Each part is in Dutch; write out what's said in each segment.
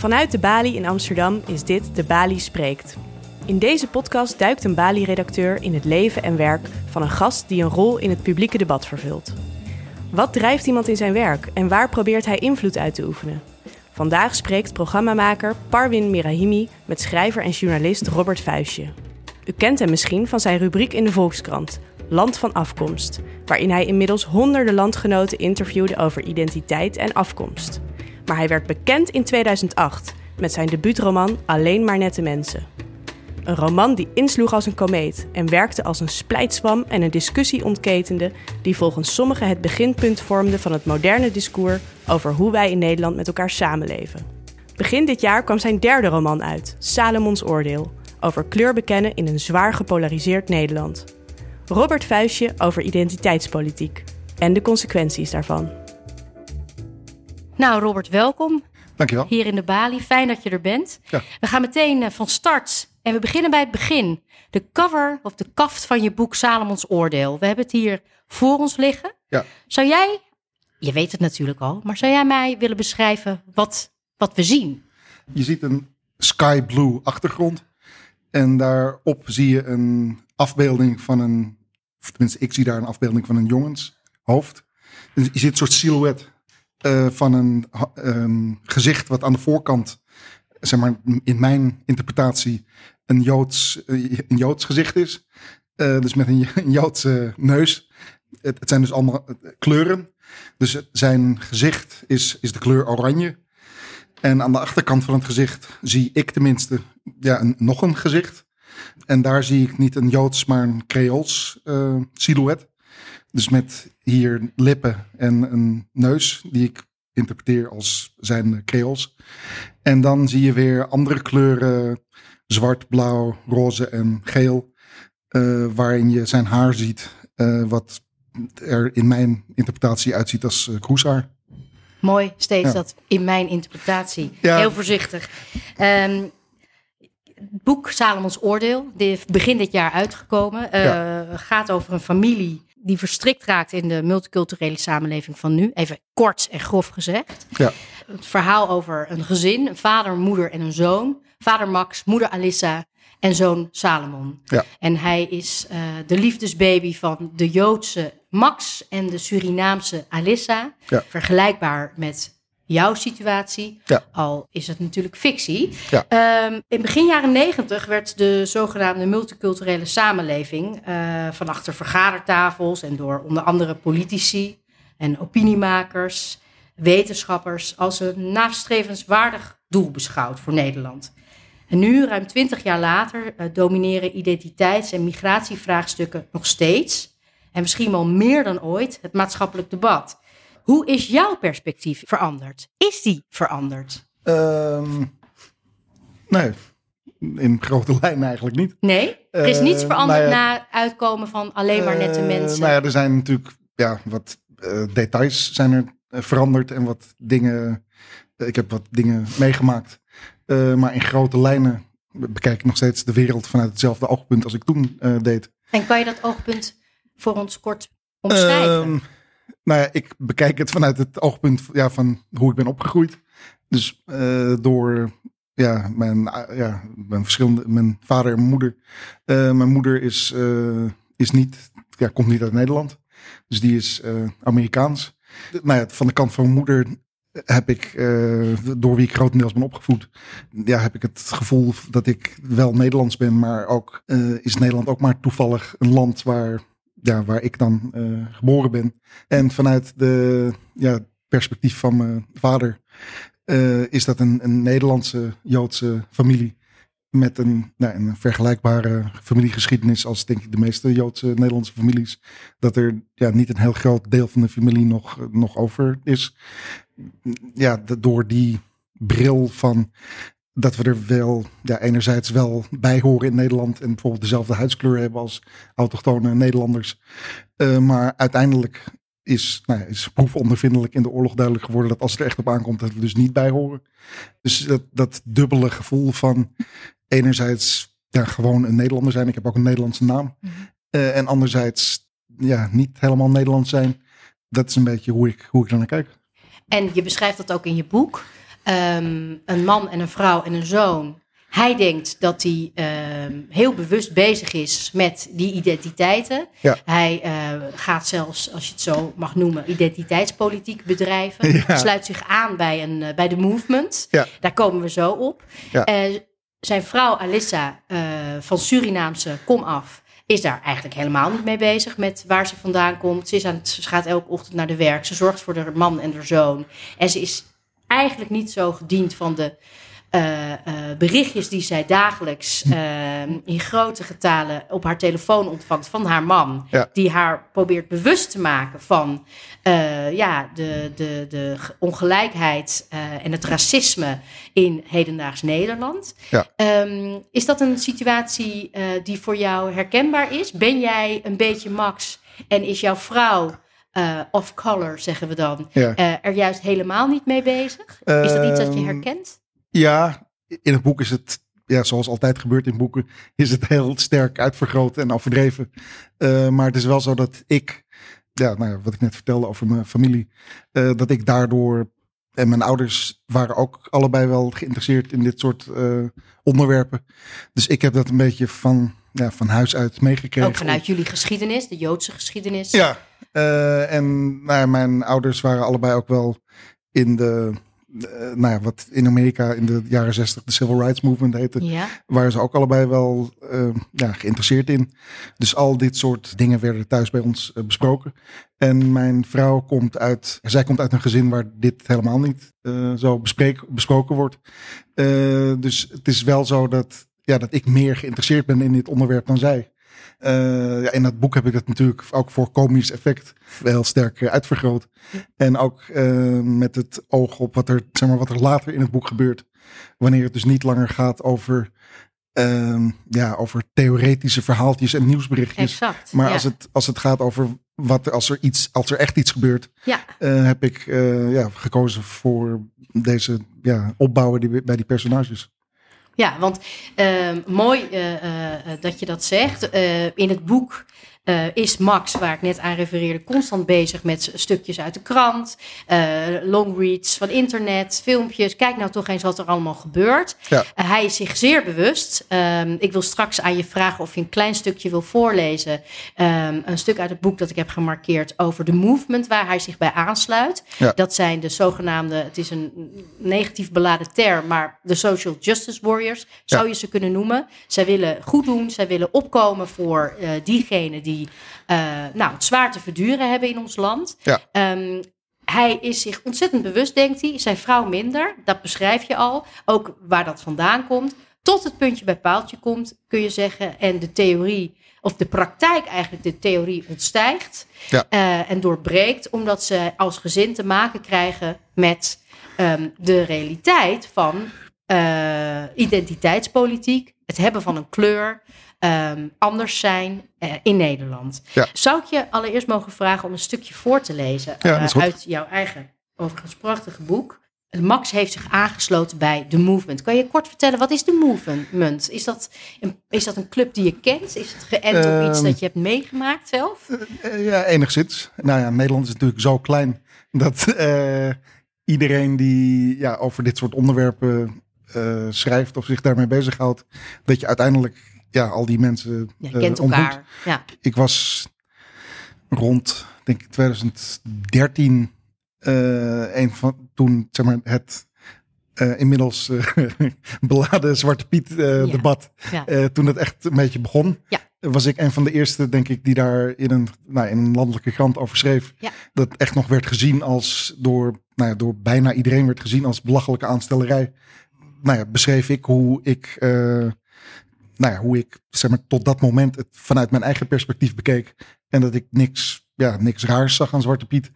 Vanuit de Bali in Amsterdam is dit De Bali Spreekt. In deze podcast duikt een Bali-redacteur in het leven en werk van een gast die een rol in het publieke debat vervult. Wat drijft iemand in zijn werk en waar probeert hij invloed uit te oefenen? Vandaag spreekt programmamaker Parwin Mirahimi met schrijver en journalist Robert Vuistje. U kent hem misschien van zijn rubriek in de Volkskrant, Land van Afkomst, waarin hij inmiddels honderden landgenoten interviewde over identiteit en afkomst. Maar hij werd bekend in 2008 met zijn debuutroman Alleen maar nette mensen. Een roman die insloeg als een komeet en werkte als een splijtswam en een discussie ontketende die volgens sommigen het beginpunt vormde van het moderne discours over hoe wij in Nederland met elkaar samenleven. Begin dit jaar kwam zijn derde roman uit, Salomons Oordeel, over kleur bekennen in een zwaar gepolariseerd Nederland. Robert Vuistje over identiteitspolitiek en de consequenties daarvan. Nou, Robert, welkom. Dankjewel. Hier in de Bali. Fijn dat je er bent. Ja. We gaan meteen eh, van start. En we beginnen bij het begin. De cover of de kaft van je boek Salomons Oordeel. We hebben het hier voor ons liggen. Ja. Zou jij, je weet het natuurlijk al, maar zou jij mij willen beschrijven wat, wat we zien? Je ziet een sky blue achtergrond. En daarop zie je een afbeelding van een, of tenminste ik zie daar een afbeelding van een jongenshoofd. Dus je ziet een soort silhouet eh, van een, gezicht wat aan de voorkant, zeg maar in mijn interpretatie, een Joods, eh, een Joods gezicht is. Eh, dus met een, een Joodse neus. Het, het zijn dus allemaal kleuren. Dus zijn gezicht is, is de kleur oranje. En aan de achterkant van het gezicht zie ik tenminste ja, een, nog een gezicht. En daar zie ik niet een Joods, maar een Creools eh, silhouet. Dus met hier lippen en een neus, die ik interpreteer als zijn Creools. En dan zie je weer andere kleuren, zwart, blauw, roze en geel. eh, waarin je zijn haar ziet, eh, wat er in mijn interpretatie uitziet als uh, kroeshaar. Mooi, steeds Ja. dat in mijn interpretatie. Ja. Heel voorzichtig. Ehm, het boek Salomons Oordeel, dit begin dit jaar uitgekomen, gaat over een familie die verstrikt raakt in de multiculturele samenleving van nu. Even kort en grof gezegd. Ja. Het verhaal over een gezin, een vader, moeder en een zoon. Vader Max, moeder Alissa en zoon Salomon. Ja. En hij is eh, de liefdesbaby van de Joodse Max en de Surinaamse Alissa. Ja. Vergelijkbaar met jouw situatie, Ja. al is het natuurlijk fictie. Ja. Ehm, in begin jaren negentig werd de zogenaamde multiculturele samenleving eh, van achter vergadertafels en door onder andere politici en opiniemakers, wetenschappers als een nastrevenswaardig doel beschouwd voor Nederland. En nu, ruim twintig jaar later, eh, domineren identiteits- en migratievraagstukken nog steeds, en misschien wel meer dan ooit, het maatschappelijk debat. Hoe is jouw perspectief veranderd? Is die veranderd? Ehm, nee, in grote lijnen eigenlijk niet. Nee, er is niets Eh, veranderd nou ja, na uitkomen van alleen maar nette Eh, mensen. Nou ja, er zijn natuurlijk ja, wat eh, details zijn er veranderd en wat dingen. ik heb wat dingen meegemaakt. Maar in grote lijnen bekijk ik nog steeds de wereld vanuit hetzelfde oogpunt als ik toen deed. En kan je dat oogpunt voor ons kort omschrijven? Nou ja, ik bekijk het vanuit het oogpunt ja, van hoe ik ben opgegroeid. Dus eh, door ja, mijn, ah, ja, mijn verschillende, mijn vader en moeder. Eh, mijn moeder is, eh, is niet, ja, komt niet uit Nederland. Dus die is eh, Amerikaans. Nou ja, van de kant van mijn moeder heb ik, eh, door wie ik grotendeels ben opgevoed, ja, heb ik het gevoel dat ik wel Nederlands ben, maar ook eh, is Nederland ook maar toevallig een land waar, ja, waar ik dan eh, geboren ben. En vanuit de ja, perspectief van mijn vader eh, is dat een, een Nederlandse Joodse familie met een, nou, een vergelijkbare familiegeschiedenis als denk ik de meeste Joodse Nederlandse families. Dat er ja, niet een heel groot deel van de familie nog, nog over is. Ja, door die bril van dat we er wel, ja, enerzijds wel bij horen in Nederland en bijvoorbeeld dezelfde huidskleur hebben als autochtone Nederlanders. Eh, maar uiteindelijk is, nou ja, is proefondervindelijk in de oorlog duidelijk geworden dat als het er echt op aankomt, dat we dus niet bij horen. Dus dat, dat dubbele gevoel van enerzijds ja, gewoon een Nederlander zijn. Ik heb ook een Nederlandse naam. Mhm. Eh, en anderzijds ja, niet helemaal Nederlands zijn. Dat is een beetje hoe ik, hoe ik er naar kijk. En je beschrijft dat ook in je boek. Ehm, een man en een vrouw en een zoon. Hij denkt dat hij ehm, heel bewust bezig is met die identiteiten. Ja. Hij eh, gaat zelfs, als je het zo mag noemen, identiteitspolitiek bedrijven. Ja. Sluit zich aan bij, een, eh, bij de movement. Ja. Daar komen we zo op. Eh, zijn vrouw Alissa van Surinaamse kom af is daar eigenlijk helemaal niet mee bezig met waar ze vandaan komt. Ze, is aan het, ze gaat elke ochtend naar de werk. Ze zorgt voor haar man en haar zoon. En ze is eigenlijk niet zo gediend van de eh, eh, berichtjes die zij dagelijks eh, in grote getalen op haar telefoon ontvangt van haar man. Ja. Die haar probeert bewust te maken van eh, ja, de, de, de ongelijkheid en het racisme in hedendaags Nederland. Ja. Ehm, is dat een situatie die voor jou herkenbaar is? Ben jij een beetje Max en is jouw vrouw eh of color, zeggen we dan, Ja. eh, er juist helemaal niet mee bezig? Is dat iets dat je Ehm, herkent? Ja, in het boek is het, ja, zoals altijd gebeurt in boeken, is het heel sterk uitvergroot en overdreven. Eh, maar het is wel zo dat ik, ja, nou ja, wat ik net vertelde over mijn familie, dat ik daardoor, en mijn ouders waren ook allebei wel geïnteresseerd in dit soort onderwerpen. Dus ik heb dat een beetje van, ja, van huis uit meegekregen. Ook vanuit jullie geschiedenis, de Joodse geschiedenis. Ja, eh, en nou mijn ouders waren allebei ook wel in de, eh, nou ja, wat in Amerika in de jaren zestig de Civil Rights Movement heette, Ja. waren ze ook allebei wel eh, ja, geïnteresseerd in. Dus al dit soort dingen werden thuis bij ons besproken. En mijn vrouw komt uit, zij komt uit een gezin waar dit helemaal niet zo bespreek, besproken wordt. Dus het is wel zo dat, ja, dat ik meer geïnteresseerd ben in dit onderwerp dan zij. Eh, ja, in dat boek heb ik het natuurlijk ook voor komisch effect heel sterk eh, uitvergroot. En ook eh, met het oog op wat er, zeg maar, wat er later in het boek gebeurt. Wanneer het dus niet langer gaat over, ehm, ja, over theoretische verhaaltjes en nieuwsberichtjes. Exact. Maar ja. als, het, als het gaat over wat als er, iets, als er echt iets gebeurt, Ja. heb ik ja, gekozen voor deze ja, opbouwen die, bij die personages. Ja, want ehm, mooi eh, eh, eh, dat je dat zegt. In het boek eh, is Max, waar ik net aan refereerde, constant bezig met stukjes uit de krant, eh longreads van internet, filmpjes. Kijk nou toch eens wat er allemaal gebeurt. Ja. Eh, hij is zich zeer bewust. Ehm, ik wil straks aan je vragen of je een klein stukje wil voorlezen. Ehm, een stuk uit het boek dat ik heb gemarkeerd over de movement waar hij zich bij aansluit. Ja. Dat zijn de zogenaamde, het is een negatief beladen term, maar de social justice warriors zou Ja. je ze kunnen noemen. Zij willen goed doen, zij willen opkomen voor diegenen die eh, nou, het zwaar te verduren hebben in ons land. Ja. Ehm, hij is zich ontzettend bewust, denkt hij. Zijn vrouw minder, dat beschrijf je al. Ook waar dat vandaan komt. Tot het puntje bij paaltje komt, kun je zeggen. En de theorie, of de praktijk eigenlijk, de theorie ontstijgt. Ja. eh, en doorbreekt, omdat ze als gezin te maken krijgen met ehm, de realiteit van eh, identiteitspolitiek. Het hebben van een kleur. Ehm, anders zijn eh, in Nederland. Ja. Zou ik je allereerst mogen vragen om een stukje voor te lezen Ja, eh, uit jouw eigen, overigens prachtige boek? Max heeft zich aangesloten bij de Movement. Kan je kort vertellen, wat is de Movement? Is dat een, is dat een club die je kent? Is het geënt op iets Ehm, dat je hebt meegemaakt zelf? Eh, ja, enigszins. Nou ja, Nederland is natuurlijk zo klein dat iedereen die ja, over dit soort onderwerpen schrijft of zich daarmee bezighoudt, dat je uiteindelijk ja, al die mensen je eh, kent ontmoet. elkaar. Ja. Ik was rond, denk ik, 2013 eh, een van toen zeg maar het eh, inmiddels beladen Zwarte Piet Ja. debat. Ja. Toen het echt een beetje begon, Ja. was ik een van de eerste, denk ik, die daar in een, nou, in een landelijke krant over schreef. Ja. Dat echt nog werd gezien als door, nou ja, door bijna iedereen werd gezien als belachelijke aanstellerij. Nou ja, beschreef ik hoe ik, nou ja, hoe ik zeg maar, tot dat moment het vanuit mijn eigen perspectief bekeek. En dat ik niks, ja, niks raars zag aan Zwarte Piet.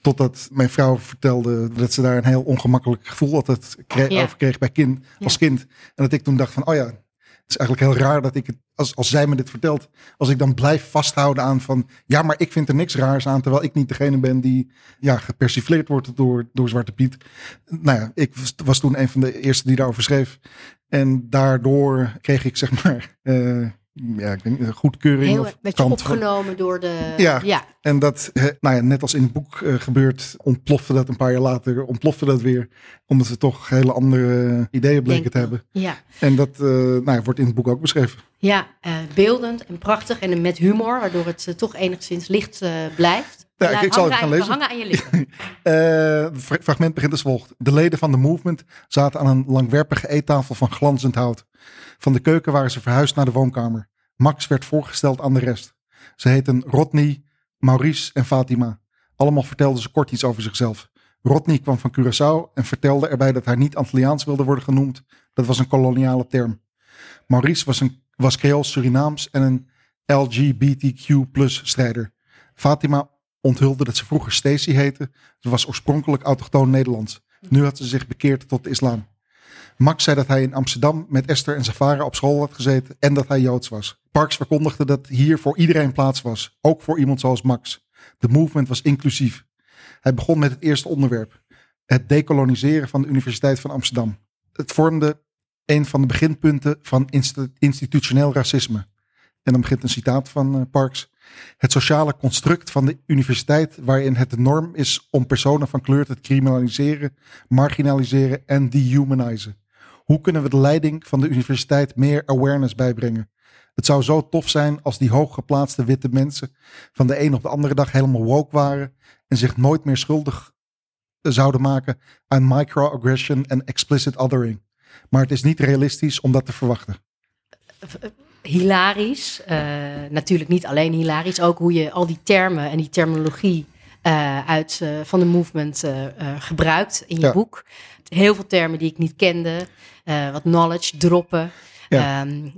Totdat mijn vrouw vertelde dat ze daar een heel ongemakkelijk gevoel altijd kreeg, Ja. over kreeg bij kind, als kind. En dat ik toen dacht van, oh ja, is eigenlijk heel raar dat ik het, als, als zij me dit vertelt, als ik dan blijf vasthouden aan van, ja, maar ik vind er niks raars aan, terwijl ik niet degene ben die ja, gepersifleerd wordt door, door Zwarte Piet. Nou ja, ik was, toen een van de eerste die daarover schreef. En daardoor kreeg ik zeg maar, eh, ja, ik denk, goedkeuring. Heel of opgenomen door de... Ja. ja. En dat, eh, nou ja, net als in het boek eh, gebeurt, ontplofte dat een paar jaar later, ontplofte dat weer. Omdat we toch hele andere ideeën bleken te hebben. ja. En dat eh, nou ja, wordt in het boek ook beschreven. Ja, eh, beeldend en prachtig en met humor, waardoor het eh, toch enigszins licht eh, blijft. Ja, ik- ik zal het gaan aan- lezen. Hangen aan je lippen. Eh, fragment begint als volgt. De leden van de movement zaten aan een langwerpige eettafel van glanzend hout. Van de keuken waren ze verhuisd naar de woonkamer. Max werd voorgesteld aan de rest. Ze heten Rodney, Maurice en Fatima. Allemaal vertelden ze kort iets over zichzelf. Rodney kwam van Curaçao en vertelde erbij dat hij niet Antilliaans wilde worden genoemd. Dat was een koloniale term. Maurice was, een, was Creools Surinaams en een LGBTQ strijder. Fatima onthulde dat ze vroeger Stacy heette. Ze was oorspronkelijk autochtoon Nederlands. Nu had ze zich bekeerd tot de islam. Max zei dat hij in Amsterdam met Esther en Zafara op school had gezeten en dat hij Joods was. Parks verkondigde dat hier voor iedereen plaats was, ook voor iemand zoals Max. De movement was inclusief. Hij begon met het eerste onderwerp: het decoloniseren van de Universiteit van Amsterdam. Het vormde een van de beginpunten van insti- institutioneel racisme. En dan begint een citaat van eh, Parks. Het sociale construct van de universiteit, waarin het de norm is om personen van kleur te criminaliseren, marginaliseren en dehumanizen. Hoe kunnen we de leiding van de universiteit meer awareness bijbrengen? Het zou zo tof zijn als die hooggeplaatste witte mensen van de een op de andere dag helemaal woke waren en zich nooit meer schuldig eh, zouden maken aan microaggression en explicit othering. Maar het is niet realistisch om dat te verwachten. Hilarisch. Eh, natuurlijk niet alleen hilarisch, ook hoe je al die termen en die terminologie eh, uit, eh, van de movement gebruikt in je Ja. boek. Heel veel termen die ik niet kende, wat knowledge, droppen. Ja. Ehm,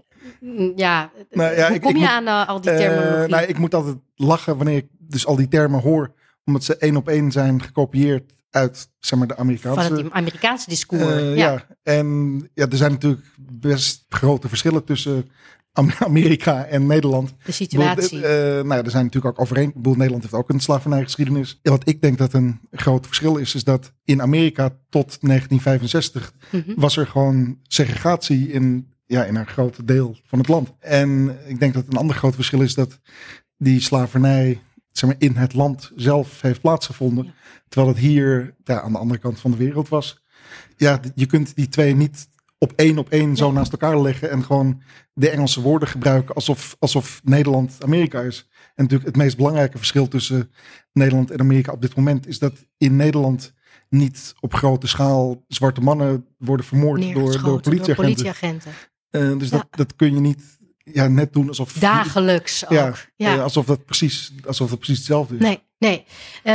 ja, Nou ja, hoe ik- kom ik je moet- aan al die terminologie? nou, ik moet altijd lachen wanneer ik dus al die termen hoor, omdat ze één op één zijn gekopieerd uit zeg maar, de Amerikaanse. van het Amerikaanse discours. Ja. ja. en ja, er zijn natuurlijk best grote verschillen tussen Amerika en Nederland. de situatie. Bedoel, eh, nou ja, er zijn natuurlijk ook overeen. Ik bedoel, Nederland heeft ook een slavernijgeschiedenis. Wat ik denk dat een groot verschil is, is dat in Amerika tot 1965 Mhm. was er gewoon segregatie in, ja, in een groot deel van het land. En ik denk dat een ander groot verschil is dat die slavernij zeg maar, in het land zelf heeft plaatsgevonden. Ja. Terwijl het hier ja, aan de andere kant van de wereld was. Ja, je kunt die twee niet op één op één zo naast elkaar leggen en gewoon de Engelse woorden gebruiken alsof, alsof Nederland Amerika is. En natuurlijk het meest belangrijke verschil tussen Nederland en Amerika op dit moment is dat in Nederland niet op grote schaal zwarte mannen worden vermoord door, door politieagenten. politieagenten. Eh, dus Ja. dat, dat kun je niet ja, net doen alsof, Dagelijks ook. ja, Ja. eh, alsof, dat precies, alsof dat precies hetzelfde is. Nee, nee. Eh,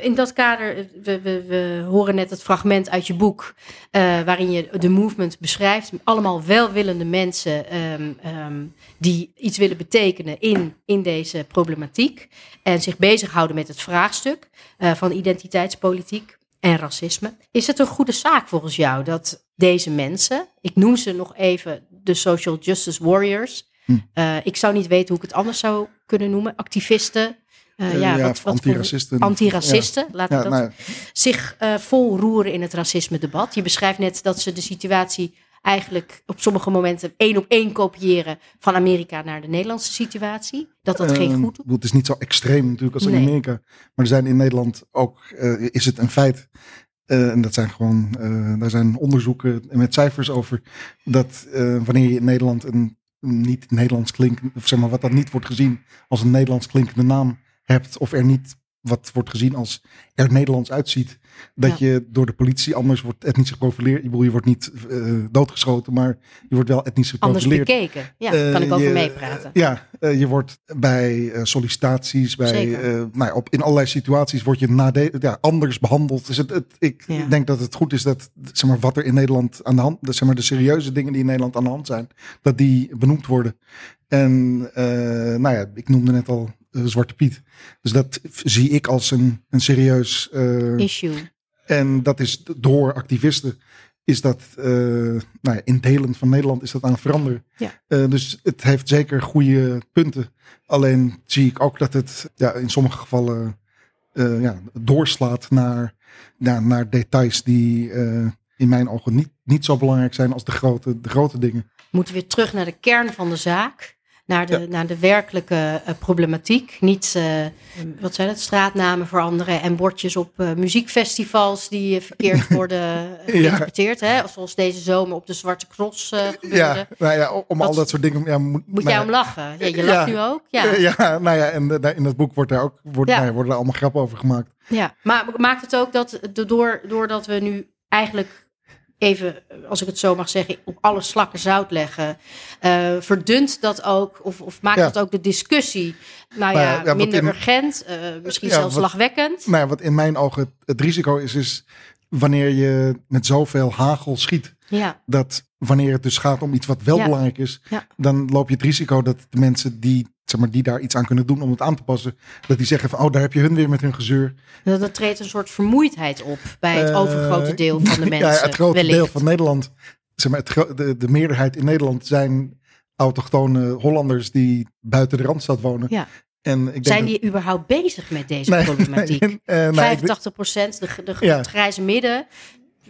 in dat kader, eh, we, we, we horen net het fragment uit je boek, waarin je de movement beschrijft. Allemaal welwillende mensen ehm, ehm, die iets willen betekenen in, in deze problematiek. En zich bezighouden met het vraagstuk van identiteitspolitiek en racisme. Is het een goede zaak volgens jou dat deze mensen, ik noem ze nog even de social justice warriors. Hm. eh, ik zou niet weten hoe ik het anders zou kunnen noemen. Activisten. eh, Eh, ja, ja, wat, wat antiracisten. Antiracisten, laten Ja, we dat nou, zich eh, vol roeren in het racisme-debat. Je beschrijft net dat ze de situatie eigenlijk op sommige momenten één op één kopiëren van Amerika naar de Nederlandse situatie. Dat dat geen Ehm, goed bedoel, Het is niet zo extreem natuurlijk als in Nee. Amerika. Maar er zijn in Nederland ook, is het een feit. Eh, en dat zijn gewoon, eh, daar zijn onderzoeken met cijfers over. Dat eh, wanneer je in Nederland een niet Nederlands klinkende, of zeg maar wat dan niet wordt gezien als een Nederlands klinkende naam hebt. Of er niet wat wordt gezien als er Nederlands uitziet. Dat je door de politie anders wordt etnisch geprofileerd. Je, bedoel, je wordt niet doodgeschoten, maar je wordt wel etnisch anders geprofileerd. bekeken. Ja, kan ik over meepraten. Ja, eh, je wordt bij eh, sollicitaties, bij, eh, nou ja, op, in allerlei situaties word je ja, anders behandeld. Dus het, het, ik Ja. denk dat het goed is dat zeg maar, wat er in Nederland aan de hand, zeg maar, de serieuze dingen die in Nederland aan de hand zijn, dat die benoemd worden. En nou ja, ik noemde net al Zwarte Piet. Dus dat zie ik als een, een serieus Issue. en dat is door activisten. Is dat eh, nou ja, in delen van Nederland is dat aan het veranderen. Ja. Eh, dus het heeft zeker goede punten. Alleen zie ik ook dat het ja, in sommige gevallen eh, ja, doorslaat naar, naar, naar details die in mijn ogen niet, niet zo belangrijk zijn als de grote, de grote dingen. moeten weer terug naar de kern van de zaak. Naar de, naar de werkelijke uh, problematiek. Niet, uh, wat zijn het, straatnamen veranderen en bordjes op uh, muziekfestivals die verkeerd worden geïnterpreteerd. Hè? Zoals deze zomer op de Zwarte Cross. Ja, nou ja, om al dat soort dingen. Ja, moet moet nou jij om lachen? Ja, je lacht nu ook. Ja. ja, nou ja, en in het boek wordt daar ook, wordt, nou worden er allemaal grappen over gemaakt. Ja, maar maakt het ook dat door, doordat we nu eigenlijk even, als ik het zo mag zeggen, op alle slakken zout leggen. Uh, verdunt dat ook, of, of maakt dat ook de discussie nou ja, ja minder urgent, uh, misschien zelfs wat, lachwekkend? Nou ja, wat in mijn ogen het, het, risico is, is wanneer je met zoveel hagel schiet. Ja. Dat wanneer het dus gaat om iets wat wel belangrijk is, dan loop je het risico dat de mensen die zeg maar, die daar iets aan kunnen doen om het aan te passen. Dat die zeggen van, oh, daar heb je hun weer met hun gezeur. Dat er treedt een soort vermoeidheid op bij het uh, overgrote deel van de mensen. Ja, het grote deel van Nederland, zeg maar, het, de, de meerderheid in Nederland zijn autochtone Hollanders die buiten de Randstad wonen. Ja. En ik zijn die überhaupt bezig met deze problematiek? Nee, uh, 85 procent, de, de, het grijze midden,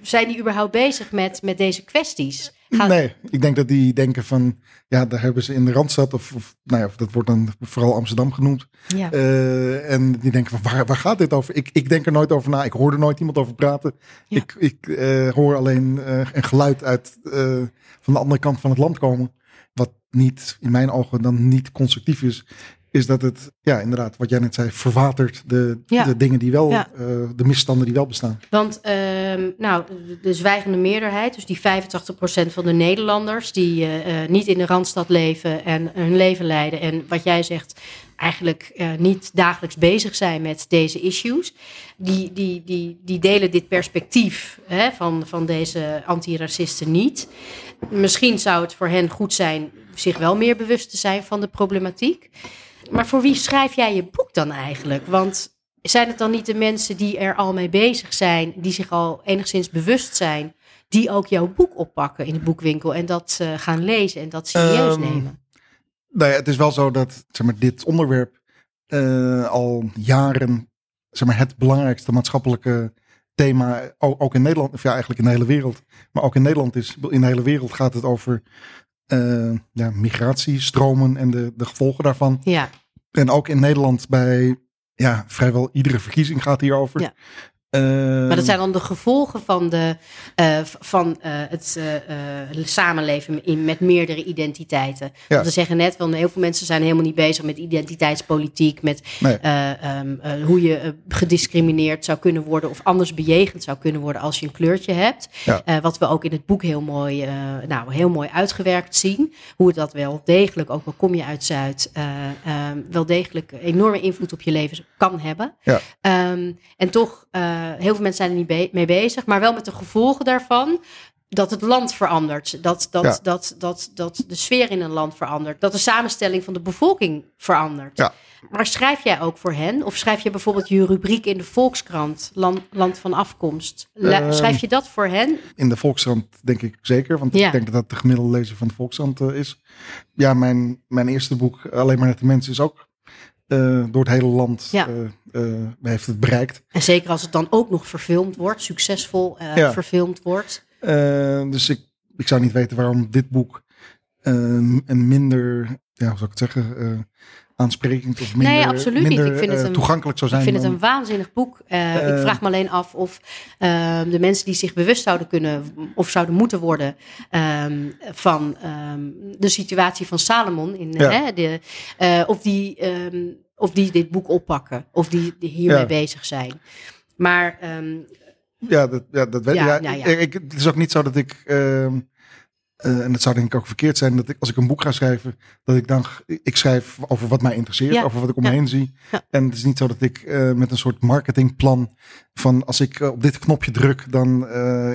zijn die überhaupt bezig met, met deze kwesties? Nee, ik denk dat die denken van, ja, daar hebben ze in de Randstad, of, of nou ja, dat wordt dan vooral Amsterdam genoemd. Ja. Uh, en die denken van, waar, waar gaat dit over? Ik, ik denk er nooit over na, ik hoor er nooit iemand over praten. Ja. Ik, ik uh, hoor alleen uh, een geluid uit van de andere kant van het land komen. Wat niet, in mijn ogen, dan niet constructief is is dat het, ja, inderdaad, wat jij net zei, verwatert de, de dingen die wel, ja. uh, de misstanden die wel bestaan. Want, uh, nou, de zwijgende meerderheid, dus die 85% van de Nederlanders die uh, niet in de randstad leven en hun leven leiden. En wat jij zegt, eigenlijk niet dagelijks bezig zijn met deze issues. Die, die, die, die delen dit perspectief hè, van, van deze antiracisten niet. Misschien zou het voor hen goed zijn zich wel meer bewust te zijn van de problematiek. Maar voor wie schrijf jij je boek dan eigenlijk? Want zijn het dan niet de mensen die er al mee bezig zijn, die zich al enigszins bewust zijn, die ook jouw boek oppakken in de boekwinkel en dat uh, gaan lezen en dat serieus um, nemen? Nou ja, het is wel zo dat zeg maar, dit onderwerp uh, al jaren zeg maar, het belangrijkste maatschappelijke thema, ook in Nederland, of ja, eigenlijk in de hele wereld, maar ook in Nederland is. In de hele wereld gaat het over uh, ja, migratiestromen en de, de gevolgen daarvan. Ja. En ook in Nederland bij ja, vrijwel iedere verkiezing gaat hierover. Ja. Uh, maar dat zijn dan de gevolgen van, de, uh, van uh, het samenleven in, met meerdere identiteiten. Ja. Want we zeggen net, van heel veel mensen zijn helemaal niet bezig met identiteitspolitiek, met nee. um, hoe je gediscrimineerd zou kunnen worden of anders bejegend zou kunnen worden als je een kleurtje hebt. Ja. wat we ook in het boek heel mooi, nou, heel mooi uitgewerkt zien. Hoe dat wel degelijk, ook al kom je uit Zuid, ehm, wel degelijk enorme invloed op je leven kan hebben. Ja. Um, en toch heel veel mensen zijn er niet be mee bezig, maar wel met de gevolgen daarvan. Dat het land verandert, dat, dat, ja. dat, dat, dat de sfeer in een land verandert, dat de samenstelling van de bevolking verandert. Ja. Maar schrijf jij ook voor hen? Of schrijf je bijvoorbeeld je rubriek in de Volkskrant, Land, land van Afkomst? Uh, schrijf je dat voor hen? In de Volkskrant denk ik zeker, want ja. ik denk dat dat de gemiddelde lezer van de Volkskrant uh, is. Ja, mijn, mijn eerste boek, Alleen maar net de mensen, is ook uh, door het hele land ja. uh, uh, heeft het bereikt. En zeker als het dan ook nog verfilmd wordt, succesvol ja. verfilmd wordt. dus ik, ik zou niet weten waarom dit boek een minder, ja, hoe zou ik het zeggen, aansprekend of minder, nee, absoluut minder niet. Ik vind het een, toegankelijk zou zijn. Ik vind het een waanzinnig boek. ik vraag me alleen af of de mensen die zich bewust zouden kunnen of zouden moeten worden um, van um, de situatie van Salomon, in, ja. hè, de, of die um, of die dit boek oppakken. Of die, die hiermee ja. bezig zijn. Maar. Ja, dat, ja, dat weet ja, ik. Ja, Ik, het is ook niet zo dat ik. Uh, uh, en het zou denk ik ook verkeerd zijn dat ik, als ik een boek ga schrijven, dat ik dan, ik schrijf over wat mij interesseert, ja. over wat ik om me heen zie. Ja. En het is niet zo dat ik uh, met een soort marketingplan van als ik uh, op dit knopje druk, dan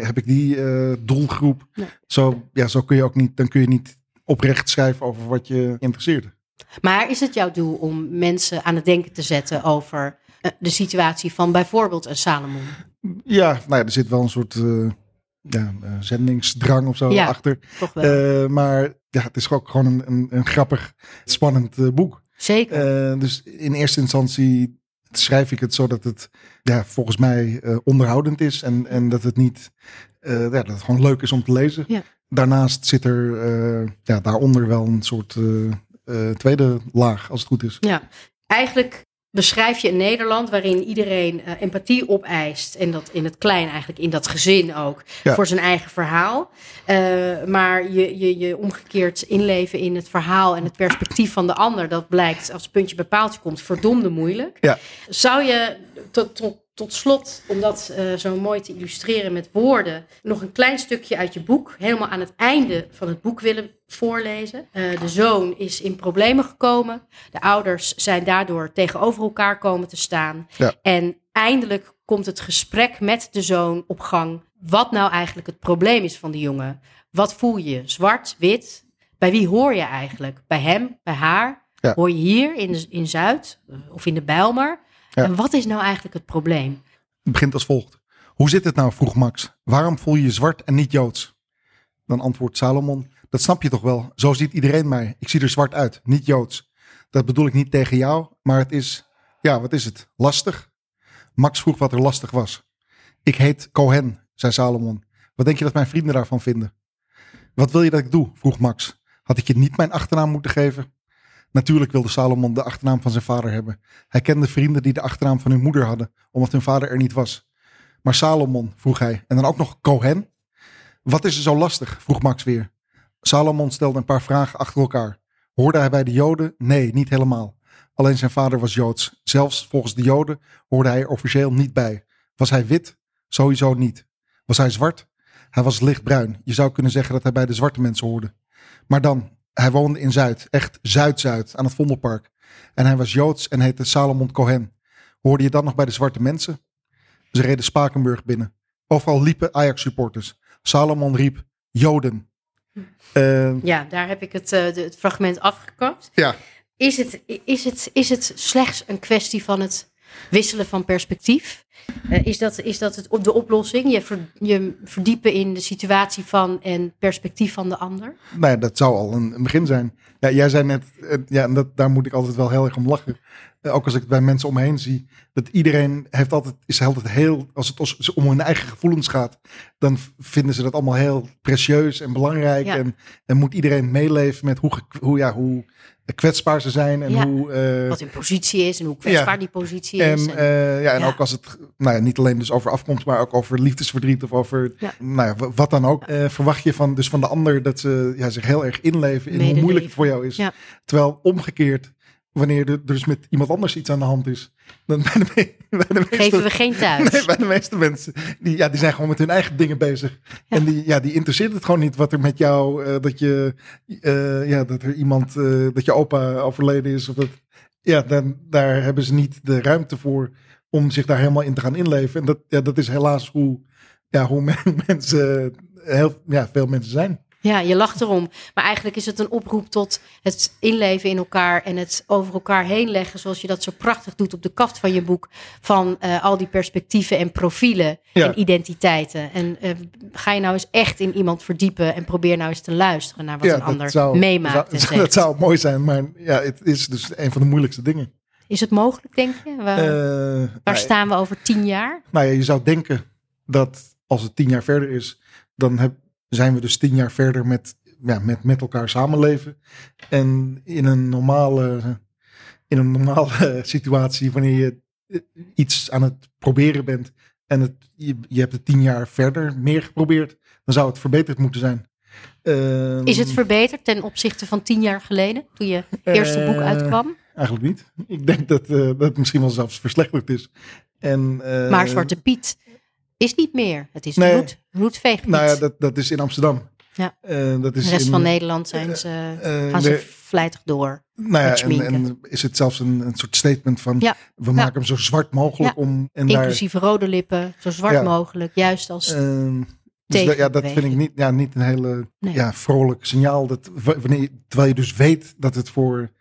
heb ik die doelgroep. Nee. Zo, ja, zo kun je ook niet, dan kun je niet oprecht schrijven over wat je interesseert. Maar is het jouw doel om mensen aan het denken te zetten over de situatie van bijvoorbeeld een Salomon? Ja, nou ja, er zit wel een soort ja, uh, zendingsdrang of zo ja, achter. Toch wel. Uh, maar ja, het is ook gewoon een, een, een grappig, spannend boek. Zeker. dus in eerste instantie schrijf ik het zodat het ja, volgens mij onderhoudend is en, en dat het niet, ja, dat het gewoon leuk is om te lezen. Ja. Daarnaast zit er ja, daaronder wel een soort eh, tweede laag, als het goed is. Ja, eigenlijk beschrijf je een Nederland waarin iedereen uh, empathie opeist. En dat in het klein eigenlijk, in dat gezin ook, Ja. voor zijn eigen verhaal. Uh, maar je, je, je omgekeerd inleven in het verhaal en het perspectief van de ander, dat blijkt als puntje bij paaltje komt verdomde moeilijk. Ja. Zou je tot, tot, tot slot, om dat uh, zo mooi te illustreren met woorden, nog een klein stukje uit je boek, helemaal aan het einde van het boek willen voorlezen. Uh, de zoon is in problemen gekomen. De ouders zijn daardoor tegenover elkaar komen te staan. Ja. En eindelijk komt het gesprek met de zoon op gang. Wat nou eigenlijk het probleem is van die jongen. Wat voel je? Zwart, wit? Bij wie hoor je eigenlijk? Bij hem, bij haar? Ja. Hoor je hier in, de, in Zuid uh, of in de Bijlmer? Ja. En wat is nou eigenlijk het probleem? Het begint als volgt. Hoe zit het nou, vroeg Max. Waarom voel je je zwart en niet Joods? Dan antwoordt Salomon, dat snap je toch wel. Zo ziet iedereen mij. Ik zie er zwart uit, niet Joods. Dat bedoel ik niet tegen jou, maar het is, ja, wat is het? Lastig? Max vroeg wat er lastig was. Ik heet Cohen, zei Salomon. Wat denk je dat mijn vrienden daarvan vinden? Wat wil je dat ik doe? vroeg Max. Had ik je niet mijn achternaam moeten geven? Natuurlijk wilde Salomon de achternaam van zijn vader hebben. Hij kende vrienden die de achternaam van hun moeder hadden, omdat hun vader er niet was. Maar Salomon, vroeg hij, en dan ook nog Cohen? Wat is er zo lastig? vroeg Max weer. Salomon stelde een paar vragen achter elkaar. Hoorde hij bij de Joden? Nee, niet helemaal. Alleen zijn vader was Joods. Zelfs volgens de Joden hoorde hij er officieel niet bij. Was hij wit? Sowieso niet. Was hij zwart? Hij was lichtbruin. Je zou kunnen zeggen dat hij bij de zwarte mensen hoorde. Maar dan, hij woonde in Zuid, echt Zuid-Zuid, aan het Vondelpark. En hij was Joods en heette Salomon Cohen. Hoorde je dan nog bij de zwarte mensen? Ze reden Spakenburg binnen. Overal liepen Ajax-supporters. Salomon riep, Joden. Uh, Ja, daar heb ik het, uh, de, het fragment afgekapt. ja, Is het, is, het, is het slechts een kwestie van het wisselen van perspectief? Uh, is, dat, is dat het, de oplossing? Je, ver, je verdiepen in de situatie van en perspectief van de ander? nou ja, dat zou al een, een begin zijn. Ja, jij zei net, eh, ja, en dat, daar moet ik altijd wel heel erg om lachen. Eh, ook als ik het bij mensen om me heen zie, dat iedereen heeft altijd, is altijd heel, als het als, om hun eigen gevoelens gaat, dan vinden ze dat allemaal heel precieus en belangrijk. Ja. En, en moet iedereen meeleven met hoe, hoe, ja, hoe kwetsbaar ze zijn en Ja. hoe. eh, Wat hun positie is en hoe kwetsbaar die positie is. En, eh, ja, en ja. ook als het nou ja, niet alleen dus over afkomst, maar ook over liefdesverdriet of over nou wat dan ook. eh, verwacht je van, dus van de ander dat ze ja, zich heel erg inleven in hoe moeilijk het voor jou is. Terwijl omgekeerd, wanneer er dus met iemand anders iets aan de hand is, dan bij de, me- bij de meeste, geven we geen thuis. Nee, bij de meeste mensen, die, ja, die zijn gewoon met hun eigen dingen bezig. Ja. En die, ja, die interesseert het gewoon niet wat er met jou, eh, dat je, eh, ja, dat er iemand, eh, dat je opa overleden is. Of dat, ja, dan, daar hebben ze niet de ruimte voor om zich daar helemaal in te gaan inleven. En dat, ja, dat is helaas hoe, ja, hoe men- mensen, heel, ja, veel mensen zijn. Ja, je lacht erom. Maar eigenlijk is het een oproep tot het inleven in elkaar en het over elkaar heen leggen, zoals je dat zo prachtig doet op de kaft van je boek, van eh, al die perspectieven en profielen Ja. en identiteiten. En eh, ga je nou eens echt in iemand verdiepen en probeer nou eens te luisteren naar wat ja, een ander zou, meemaakt zou- en dat zou mooi zijn, maar ja, het is dus een van de moeilijkste dingen. Is het mogelijk, denk je? Waar, Eh, waar staan we over tien jaar? Nou ja, je zou denken dat als het tien jaar verder is, dan heb, zijn we dus tien jaar verder met, ja, met, met elkaar samenleven. En in een normale, in een normale situatie, wanneer je eh, iets aan het proberen bent en het, je, je hebt het tien jaar verder meer geprobeerd, dan zou het verbeterd moeten zijn. Ehm, Is het verbeterd ten opzichte van tien jaar geleden, toen je eerste boek Eh, uitkwam? Eigenlijk niet. Ik denk dat, eh, dat het misschien wel zelfs verslechterd is. En, Maar Zwarte Piet is niet meer. Het is Nee. roet, roetveegpiet. Nou ja, dat, dat is in Amsterdam. Ja. Eh, dat is de rest in, van Nederland zijn ze, eh, gaan ze vlijtig door. Nou ja, en, is het zelfs een, een soort statement van Ja. we maken hem zo zwart mogelijk om en daar. Inclusief rode lippen, zo zwart mogelijk. Juist als ehm, dus dat, ja, dat vind ik niet, ja, niet een hele Nee. ja, vrolijk signaal. Dat, wanneer, terwijl je dus weet dat het voor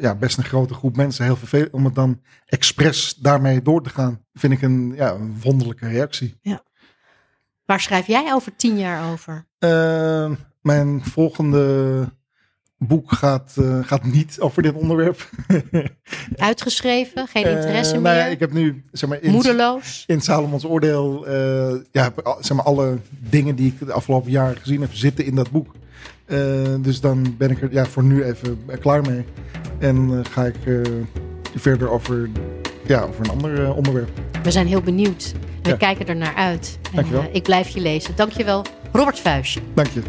ja, best een grote groep mensen heel vervelend om het dan expres daarmee door te gaan, vind ik een, ja, een wonderlijke reactie. Waar schrijf jij over tien jaar over? Ehm, mijn volgende boek gaat, uh, gaat niet over dit onderwerp. Uitgeschreven, geen interesse uh, meer. Nou ja, ik heb nu, zeg maar, in, Moedeloos. In Salomons oordeel, uh, ja, zeg maar, alle dingen die ik de afgelopen jaren gezien heb, zitten in dat boek. dus dan ben ik er ja, voor nu even klaar mee. En ga ik verder over, ja, over een ander onderwerp. We zijn heel benieuwd. We Ja. kijken er naar uit. En, Dankjewel. eh, ik blijf je lezen. Dankjewel, Robert Vuijsje. Dank je.